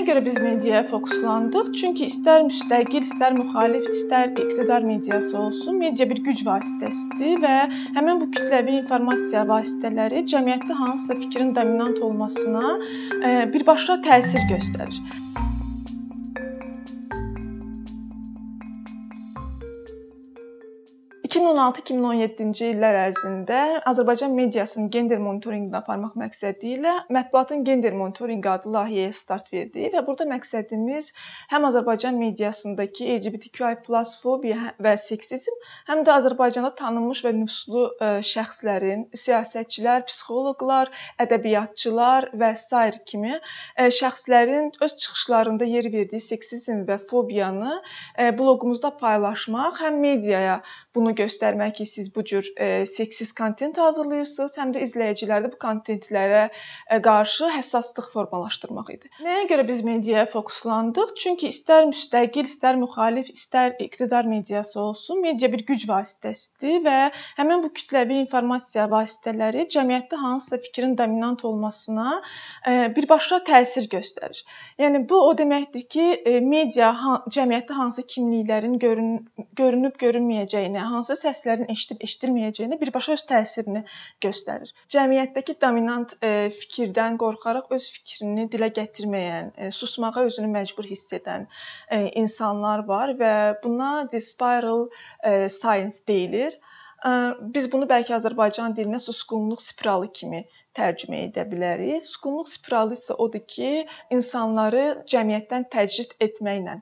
Nəyə görə biz mediaya fokuslandıq? Çünki istər müstəqil, istər müxalif, istər iqtidar mediası olsun, media bir güc vasitəsidir və həmin bu kütləvi informasiya vasitələri cəmiyyətdə hansısa fikrin dominant olmasına birbaşa təsir göstərir. 2016-2017-ci illər ərzində Azərbaycan mediasının gender monitorinqini aparmaq məqsədi ilə Mətbuatın gender monitorinqi adlı layihəyə start verdi və burada məqsədimiz həm Azərbaycan mediasındakı LGBTQI+ fobiya və seksizm, həm də Azərbaycanda tanınmış və nüfuzlu e, şəxslərin, siyasətçilər, psixoloqlar, ədəbiyyatçılar və sair kimi e, şəxslərin öz çıxışlarında yer verdiyi seksizm və fobiyanı e, bloqumuzda paylaşmaq, həm mediaya bunu göstərmək ki, siz bu cür e, seksist kontent hazırlayırsınız, həm də izləyicilərdə bu kontentlərə e, qarşı həssaslıq formalaşdırmaq idi. Nəyə görə biz mediaya fokuslandıq? Çünki istər müstəqil, istər müxalif, istər iqtidar mediası olsun, media bir güc vasitəsidir və həmin bu kütləvi informasiya vasitələri cəmiyyətdə hansısa fikrin dominant olmasına e, birbaşa təsir göstərir. Yəni bu o deməkdir ki, e, media cəmiyyətdə hansı kimliklərin görün görünüb görünməyəcəyini, hansı hansı səslərin eşidib-eşidilməyəcəyini birbaşa öz təsirini göstərir. Cəmiyyətdəki dominant e, fikirdən qorxaraq öz fikrini dilə gətirməyən, e, susmağa özünü məcbur hiss edən e, insanlar var və buna the spiral science deyilir. Biz bunu bəlkə Azərbaycan dilinə susqunluq spiralı kimi tərcümə edə bilərik. Susqunluq spiralı isə odur ki, insanları cəmiyyətdən təcrid etməklə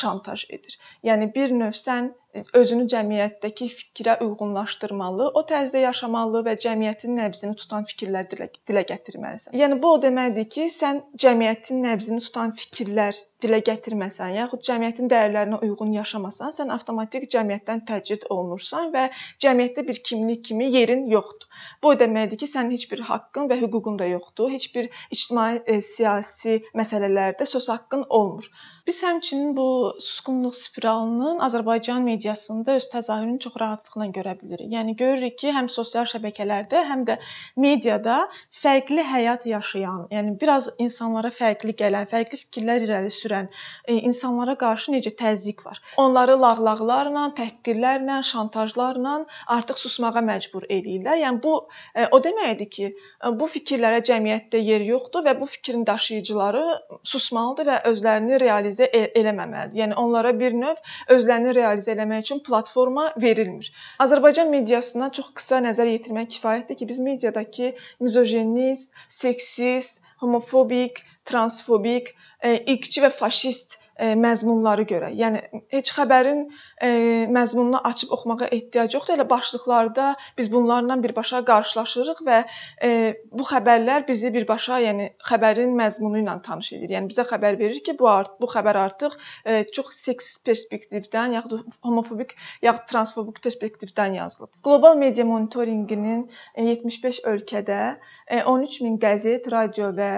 şantaj edir. Yəni bir növ sən özünü cəmiyyətdəki fikrə uyğunlaşdırmalı, o tərzdə yaşamalı və cəmiyyətin nəbzini tutan fikirlər dilə, dilə gətirməlisən. Yəni bu o deməkdir ki, sən cəmiyyətin nəbzini tutan fikirlər dilə gətirməsən, yaxud cəmiyyətin dəyərlərinə uyğun yaşamasan, sən avtomatik cəmiyyətdən təcrid olunursan və cəmiyyətdə bir kimlik kimi yerin yoxdur. Bu o deməkdir ki, sənin heç bir haqqın və hüququn da yoxdur. Heç bir ictimai e, siyasi məsələlərdə söz haqqın olmur. Biz həmçinin bu susqunluq spiralının Azərbaycan mediasında öz təzahürünü çox rahatlıqla görə bilirik. Yəni görürük ki, həm sosial şəbəkələrdə, həm də mediada fərqli həyat yaşayan, yəni biraz insanlara fərqli gələn, fərqli fikirlər irəli sürən e, insanlara qarşı necə təzyiq var. Onları lağlaqlarla, təhqirlərlə, şantajlarla artıq susmağa məcbur eləyirlər. Yəni bu e, o deməkdir ki, e, bu fikirlərə cəmiyyətdə yer yoxdur və bu fikrin daşıyıcıları susmalıdır və özlərini realizə realizə eləməməlidir. Yəni onlara bir növ özlərini realizə eləmək üçün platforma verilmir. Azərbaycan mediasına çox qısa nəzər yetirmək kifayətdir ki, biz mediadakı mizojenist, seksist, homofobik, transfobik, e, irqçi və faşist e, məzmunları görə. Yəni heç xəbərin e, məzmununu açıb oxumağa ehtiyac yoxdur. Elə başlıqlarda biz bunlarla birbaşa qarşılaşırıq və e, bu xəbərlər bizi birbaşa, yəni xəbərin məzmunu ilə tanış edir. Yəni bizə xəbər verir ki, bu art bu xəbər artıq e, çox seksist perspektivdən, yaxud homofobik, yaxud transfobik perspektivdən yazılıb. Qlobal media monitorinqinin 75 ölkədə 13 min qəzet, radio və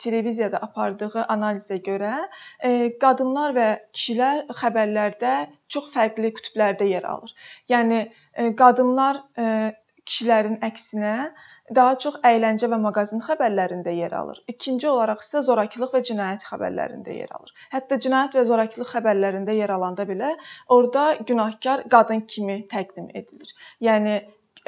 televiziyada apardığı analizə görə qadın qadınlar və kişilər xəbərlərdə çox fərqli qütblərdə yer alır. Yəni e, qadınlar e, kişilərin əksinə daha çox əyləncə və mağazin xəbərlərində yer alır. İkinci olaraq isə zorakılıq və cinayət xəbərlərində yer alır. Hətta cinayət və zorakılıq xəbərlərində yer alanda belə orada günahkar qadın kimi təqdim edilir. Yəni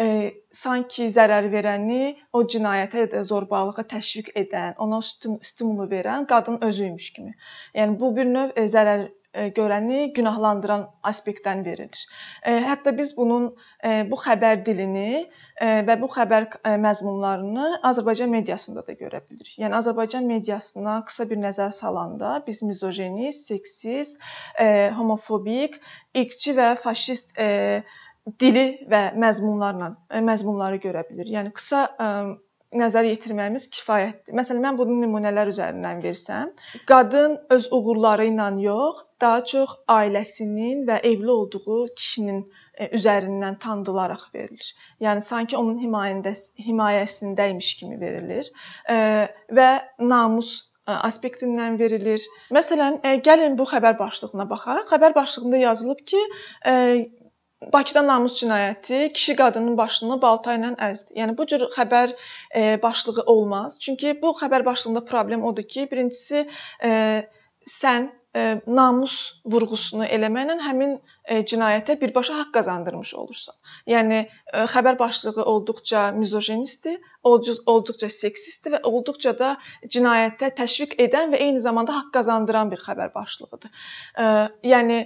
e, sanki zərər verəni, o cinayətə da zorbalığa təşviq edən, ona stimulu verən qadın özüymüş kimi. Yəni bu bir növ e, zərər e, görəni günahlandıran aspektdən verilir. E, hətta biz bunun e, bu xəbər dilini və bu xəbər məzmunlarını Azərbaycan mediasında da görə bilirik. Yəni Azərbaycan mediasına qısa bir nəzər salanda biz mizojenist, seksist, homofobik, irqçi və faşist dili və məzmunlarla e, məzmunları görə bilir. Yəni qısa ə, e, nəzər yetirməyimiz kifayətdir. Məsələn, mən bunu nümunələr üzərindən versəm, qadın öz uğurları ilə yox, daha çox ailəsinin və evli olduğu kişinin e, üzərindən tanıdılaraq verilir. Yəni sanki onun himayəndə himayəsindəymiş kimi verilir və namus aspektindən verilir. Məsələn, gəlin bu xəbər başlığına baxaq. Xəbər başlığında yazılıb ki, Bakıda namus cinayəti kişi qadının başını balta ilə əzdi. Yəni bu cür xəbər e, başlığı olmaz. Çünki bu xəbər başlığında problem odur ki, birincisi e, sən e, namus vurğusunu eləməklə həmin e, cinayətə birbaşa haqq qazandırmış olursan. Yəni e, xəbər başlığı olduqca mizojenistdir, olduqca seksistdir və olduqca da cinayətə təşviq edən və eyni zamanda haqq qazandıran bir xəbər başlığıdır. E, yəni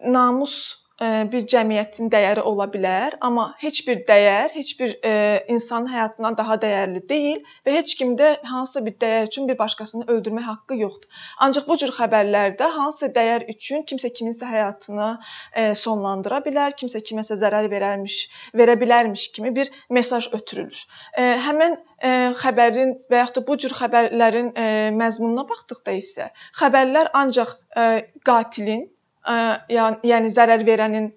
namus bir cəmiyyətin dəyəri ola bilər, amma heç bir dəyər heç bir e, insanın həyatından daha dəyərli deyil və heç kimdə hansısa bir dəyər üçün bir başqasını öldürmə haqqı yoxdur. Ancaq bu cür xəbərlərdə hansısa dəyər üçün kimsə kiminsə həyatını e, sonlandıra bilər, kimsə kiməsə zərər verərmiş, verə bilərmiş kimi bir mesaj ötürülür. E, həmin e, xəbərin və yaxud da bu cür xəbərlərin e, məzmununa baxdıqda isə xəbərlər ancaq e, qatilin yəni zərər verənin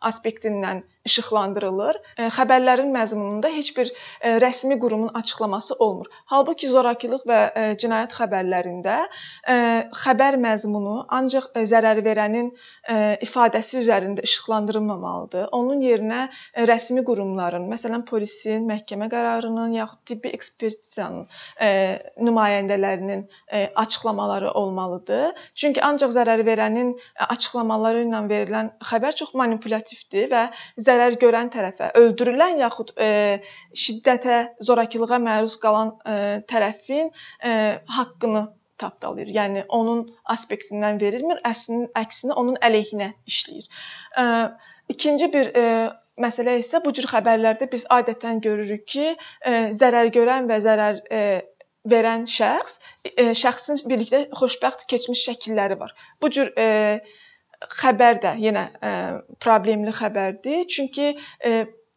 aspektindən işıqlandırılır. E, xəbərlərin məzmununda heç bir e, rəsmi qurumun açıqlaması olmur. Halbuki zorakılıq və e, cinayət xəbərlərində xəbər məzmunu ancaq zərər verənin ifadəsi üzərində işıqlandırılmamalıdır. Onun yerinə rəsmi qurumların, məsələn, polisin, məhkəmə qərarının yaxud tibbi ekspertizanın nümayəndələrinin açıqlamaları olmalıdır. Çünki ancaq zərər verənin açıqlamaları ilə verilən xəbər çox manipulyatивdir və zərər görən tərəfə, öldürülən yaxud e, şiddətə, zorakılığa məruz qalan e, tərəfin e, haqqını tapdalayır. Yəni onun aspektindən verilmir, əslinin əksinə onun əleyhinə işləyir. E, ikinci bir e, məsələ isə bu cür xəbərlərdə biz adətən görürük ki, e, zərər görən və zərər e, verən şəxs, e, şəxsin birlikdə xoşbəxt keçmiş şəkilləri var. Bu cür e, xəbər də yenə problemli xəbərdir. Çünki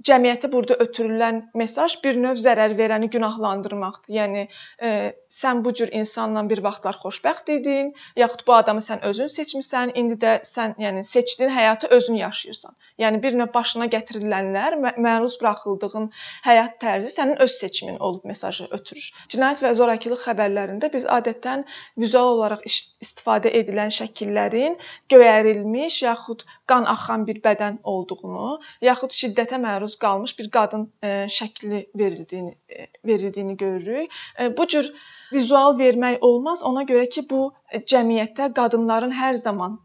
cəmiyyətə burada ötürülən mesaj bir növ zərər verəni günahlandırmaqdır. Yəni e, sən bu cür insanla bir vaxtlar xoşbəxt idin, yaxud bu adamı sən özün seçmisən, indi də sən yəni seçdiyin həyatı özün yaşayırsan. Yəni bir növ başına gətirilənlər məruz buraxıldığın həyat tərzi sənin öz seçimin olub mesajı ötürür. Cinayət və zorakılıq xəbərlərində biz adətən vizual olaraq istifadə edilən şəkillərin göyərilmiş yaxud qan axan bir bədən olduğunu, yaxud şiddətə məruz məruz qalmış bir qadın e, şəkli verildiyini e, verildiyini görürük. E, bu cür vizual vermək olmaz. Ona görə ki, bu cəmiyyətdə qadınların hər zaman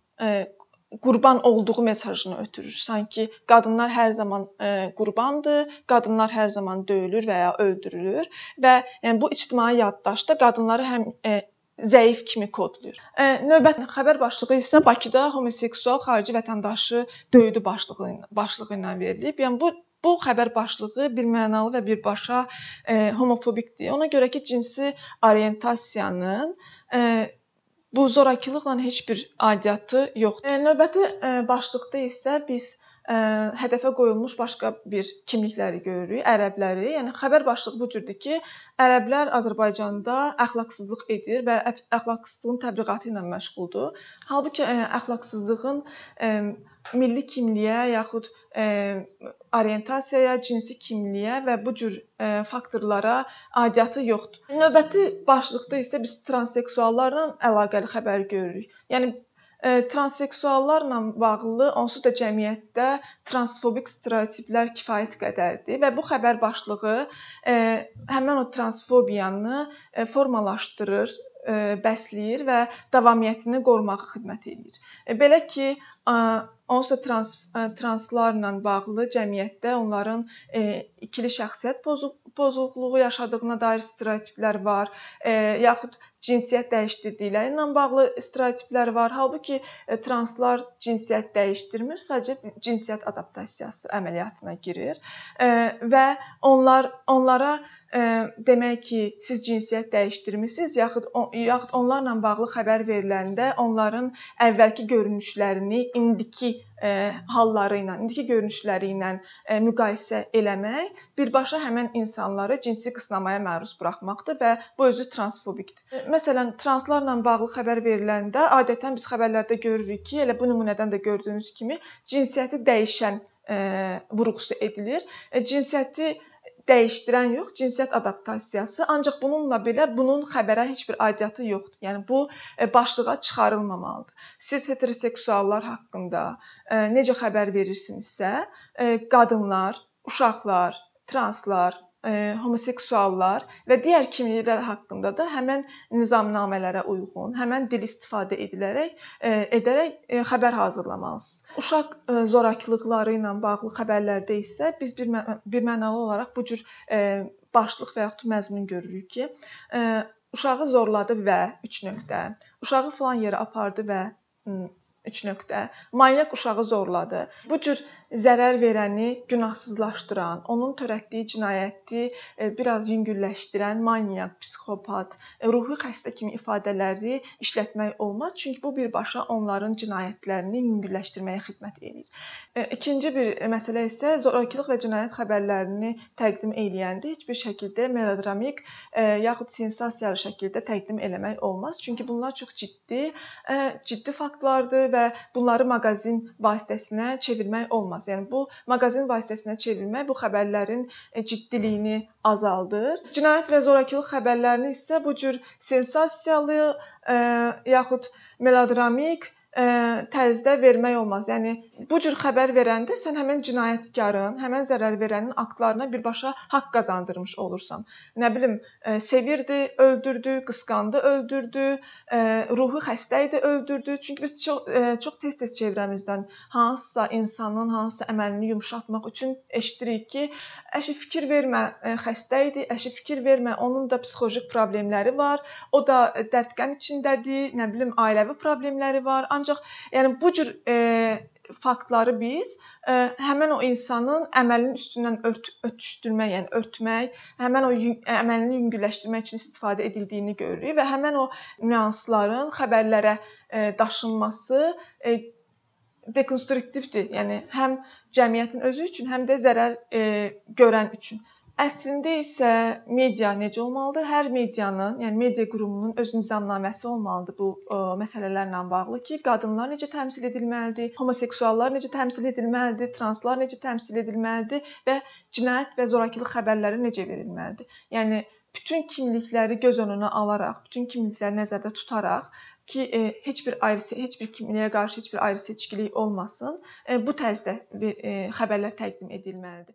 qurban olduğu mesajını ötürür. Sanki qadınlar hər zaman e, qurbandır, qadınlar hər zaman döyülür və ya öldürülür və yəni bu ictimai yaddaşda qadınları həm e, zəif kimi kodlayır. E, növbəti xəbər başlığı isə Bakıda homoseksual xarici vətəndaşı döydü başlığı başlığı ilə verilib. Yəni bu Bu xəbər başlığı birmənalı və birbaşa e, homofobikdir. Ona görə ki, cinsi orientasiyanın e, bu zorakılıqla heç bir aidiyyatı yoxdur. E, növbəti e, başlıqda isə biz hədəfə qoyulmuş başqa bir kimlikləri görürük, ərəbləri. Yəni xəbər başlığı bu cürdür ki, ərəblər Azərbaycanda əxlaqsızlıq edir və əxlaqsızlığın təbliğatı ilə məşğuldur. Halbuki əxlaqsızlığın milli kimliyə yaxud orientasiyaya, cinsi kimliyə və bu cür faktorlara aidiyyatı yoxdur. Növbəti başlıqda isə biz transseksuallarla əlaqəli xəbər görürük. Yəni transseksuallarla bağlı onsuz da cəmiyyətdə transfobik stereotiplər kifayət qədərdir və bu xəbər başlığı həmin o transfobiyanı formalaşdırır, bəsləyir və davamiyyətini qorumağa xidmət edir. Belə ki, onsuz trans translarla bağlı cəmiyyətdə onların ikili şəxsiyyət pozğunluğu yaşadığına dair stereotiplər var, yaxud cinsiyyət dəyişdirdikləri ilə bağlı stereotiplər var. Halbuki translar cinsiyyət dəyişdirmir, sadəcə cinsiyyət adaptasiyası əməliyyatına girir və onlar onlara demək ki, siz cinsiyyət dəyişdirmisiniz, yaxud yaxud onlarla bağlı xəbər veriləndə onların əvvəlki görünüşlərini indiki halları ilə, indiki görünüşləri ilə müqayisə eləmək birbaşa həmin insanları cinsi qısnamaya məruz buraxmaqdır və bu özü transfobikdir. Məsələn, translarla bağlı xəbər veriləndə adətən biz xəbərlərdə görürük ki, elə bu nümunədən də gördüyünüz kimi cinsiyyəti dəyişən vurğusu edilir. Cinsiyyəti dəyişdirən yox, cinsiyyət adaptasiyası. Ancaq bununla belə bunun xəbərə heç bir aidiyyatı yoxdur. Yəni bu e, başlığa çıxarılmamalıdır. Siz heteroseksuallar haqqında e, necə xəbər verirsinizsə, e, qadınlar, uşaqlar, translar, homoseksuallar və digər kimliklər haqqında da həmin nizamnamələrə uyğun, həmin dil istifadə edilərək e, edərək e, xəbər hazırlamalısınız. Uşaq e, zorakılıqları ilə bağlı xəbərlərdə isə biz bir bir mənalı olaraq bu cür e, başlıq və yaxud məzmun görürük ki, e, uşağı zorladı və 3 nöqtə, uşağı falan yerə apardı və 3 nöqtə. Manyak uşağı zorladı. Bu cür zərər verəni günahsızlaşdıran, onun törətdiyi cinayəti e, biraz yüngülləşdirən manyak, psixopat, e, ruhi xəstə kimi ifadələri işlətmək olmaz, çünki bu birbaşa onların cinayətlərini yüngülləşdirməyə xidmət edir. E, ikinci bir məsələ isə zorakılıq və cinayət xəbərlərini təqdim eləyəndə heç bir şəkildə melodramik yaxud sensasiyalı şəkildə təqdim eləmək olmaz, çünki bunlar çox ciddi, ciddi faktlardır və bunları maqazin vasitəsinə çevirmək olmaz. Yəni bu maqazin vasitəsinə çevrilmək bu xəbərlərin e, ciddiliyini azaldır. Cinayət və zorakılıq xəbərlərini isə bu cür sensasiyalı e, yaxud melodramik tərzdə vermək olmaz. Yəni bu cür xəbər verəndə sən həmin cinayətkarın, həmin zərər verənin aktlarına birbaşa haqq qazandırmış olursan. Nə bilim, sevirdi, öldürdü, qısqandı, öldürdü, ruhi xəstə idi, öldürdü. Çünki biz çox çox tez-tez çevrəmizdən hansısa insanın hansısa əməlini yumşaltmaq üçün eşidirik ki, əşi fikir vermə, xəstə idi, əşi fikir vermə, onun da psixoloji problemləri var, o da dərd-qəm içindədir, nə bilim, ailəvi problemləri var. Ancaq yəni bu cür e, faktları biz ə, e, həmin o insanın əməlinin üstündən ört örtüşdürmək, yəni örtmək, həmin o əməlini yüngülləşdirmək üçün istifadə edildiyini görürük və həmin o nüansların xəbərlərə ə, e, daşınması ə, e, dekonstruktivdir. Yəni həm cəmiyyətin özü üçün, həm də zərər ə, görən üçün. Əslində isə media necə olmalıdır? Hər medianın, yəni media qurumunun öz nizamnaməsi olmalıdır bu ə, məsələlərlə bağlı ki, qadınlar necə təmsil edilməlidir, homoseksuallar necə təmsil edilməlidir, translar necə təmsil edilməlidir və cinayət və zorakılıq xəbərləri necə verilməlidir. Yəni bütün kimlikləri göz önünə alaraq, bütün kimlikləri nəzərdə tutaraq ki, e, heç bir ayrı heç bir kimliyə qarşı heç bir ayrı seçkilik olmasın. E, bu tərzdə bir e, xəbərlər təqdim edilməlidir.